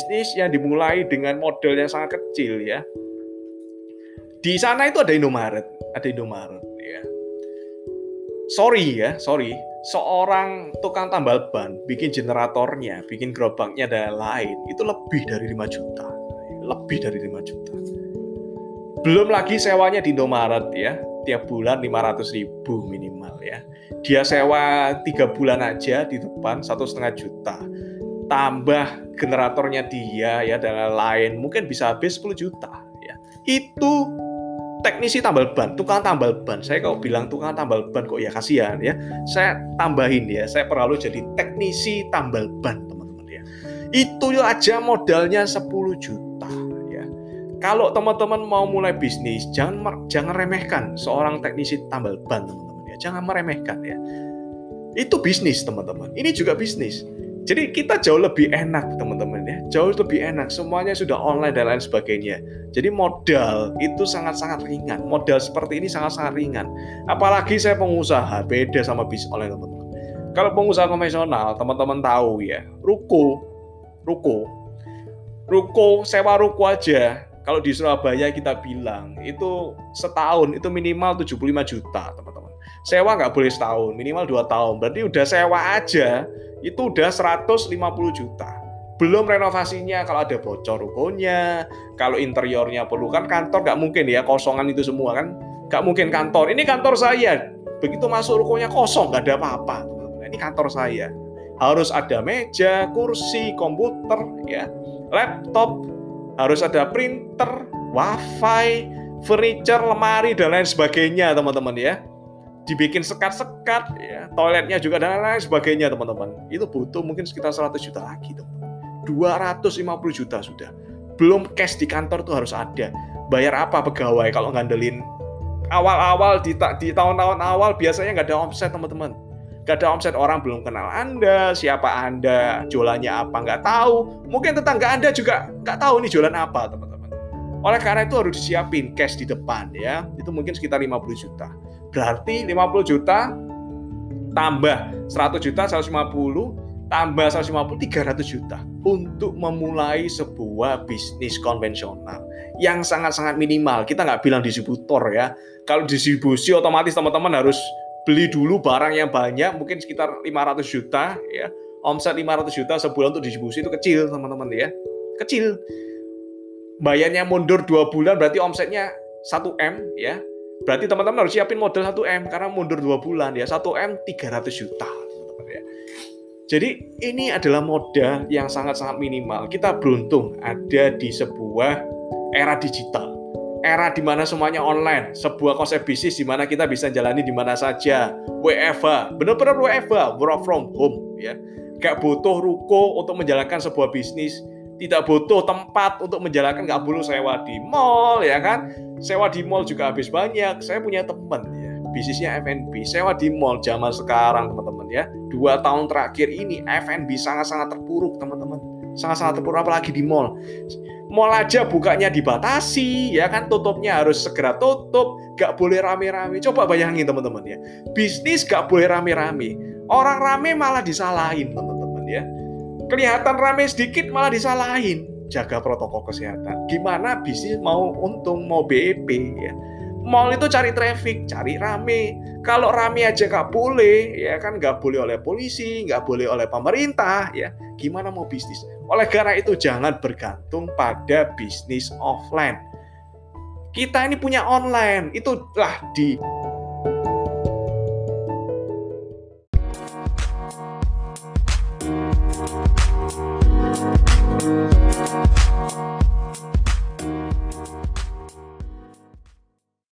bisnis yang dimulai dengan modal yang sangat kecil ya. Di sana itu ada Indomaret, ada Indomaret ya. Sorry ya, sorry. Seorang tukang tambal ban bikin generatornya, bikin gerobaknya dan lain itu lebih dari 5 juta. Lebih dari 5 juta. Belum lagi sewanya di Indomaret ya, tiap bulan 500 ribu minimal ya. Dia sewa tiga bulan aja di depan satu setengah juta. Tambah generatornya dia ya dan lain mungkin bisa habis 10 juta ya. Itu teknisi tambal ban, tukang tambal ban. Saya kalau bilang tukang tambal ban kok ya kasihan ya. Saya tambahin ya, saya perlu jadi teknisi tambal ban teman-teman ya. Itu aja modalnya 10 juta ya. Kalau teman-teman mau mulai bisnis, jangan jangan remehkan seorang teknisi tambal ban teman-teman ya. Jangan meremehkan ya. Itu bisnis teman-teman. Ini juga bisnis. Jadi kita jauh lebih enak teman-teman ya, jauh lebih enak. Semuanya sudah online dan lain sebagainya. Jadi modal itu sangat-sangat ringan. Modal seperti ini sangat-sangat ringan. Apalagi saya pengusaha, beda sama bisnis online teman-teman. Kalau pengusaha konvensional, teman-teman tahu ya, ruko, ruko, ruko sewa ruko aja. Kalau di Surabaya kita bilang itu setahun itu minimal 75 juta teman-teman. Sewa nggak boleh setahun, minimal dua tahun. Berarti udah sewa aja itu udah 150 juta. Belum renovasinya kalau ada bocor rukonya, kalau interiornya perlu kan kantor nggak mungkin ya kosongan itu semua kan nggak mungkin kantor. Ini kantor saya, begitu masuk rukonya kosong nggak ada apa-apa. Ini kantor saya. Harus ada meja, kursi, komputer, ya, laptop, harus ada printer, wifi, furniture, lemari dan lain sebagainya teman-teman ya dibikin sekat-sekat ya toiletnya juga dan lain sebagainya teman-teman. Itu butuh mungkin sekitar 100 juta lagi teman 250 juta sudah. Belum cash di kantor tuh harus ada. Bayar apa pegawai kalau ngandelin? Awal-awal di, di tahun-tahun awal biasanya nggak ada omset teman-teman. Nggak ada omset orang belum kenal anda siapa anda jualannya apa nggak tahu. Mungkin tetangga anda juga nggak tahu ini jualan apa teman-teman. Oleh karena itu harus disiapin cash di depan ya. Itu mungkin sekitar 50 juta Berarti 50 juta tambah 100 juta 150 tambah 150 300 juta untuk memulai sebuah bisnis konvensional yang sangat-sangat minimal. Kita nggak bilang distributor ya. Kalau distribusi otomatis teman-teman harus beli dulu barang yang banyak, mungkin sekitar 500 juta ya. Omset 500 juta sebulan untuk distribusi itu kecil teman-teman ya. Kecil. Bayarnya mundur dua bulan berarti omsetnya 1 M ya. Berarti teman-teman harus siapin modal 1M karena mundur 2 bulan ya. 1M 300 juta teman-teman ya. Jadi ini adalah modal yang sangat-sangat minimal. Kita beruntung ada di sebuah era digital. Era di mana semuanya online, sebuah konsep bisnis di mana kita bisa jalani di mana saja. WFH, benar-benar WFH, work from home ya. Gak butuh ruko untuk menjalankan sebuah bisnis, tidak butuh tempat untuk menjalankan, gak perlu sewa di mall ya kan sewa di mall juga habis banyak. Saya punya teman ya, bisnisnya F&B, sewa di mall zaman sekarang teman-teman ya. Dua tahun terakhir ini F&B sangat-sangat terpuruk teman-teman. Sangat-sangat terpuruk apalagi di mall. Mall aja bukanya dibatasi, ya kan tutupnya harus segera tutup, gak boleh rame-rame. Coba bayangin teman-teman ya, bisnis gak boleh rame-rame. Orang rame malah disalahin teman-teman ya. Kelihatan rame sedikit malah disalahin jaga protokol kesehatan. Gimana bisnis mau untung, mau BEP ya. Mall itu cari traffic, cari rame. Kalau rame aja nggak boleh, ya kan nggak boleh oleh polisi, nggak boleh oleh pemerintah, ya. Gimana mau bisnis? Oleh karena itu jangan bergantung pada bisnis offline. Kita ini punya online, itulah di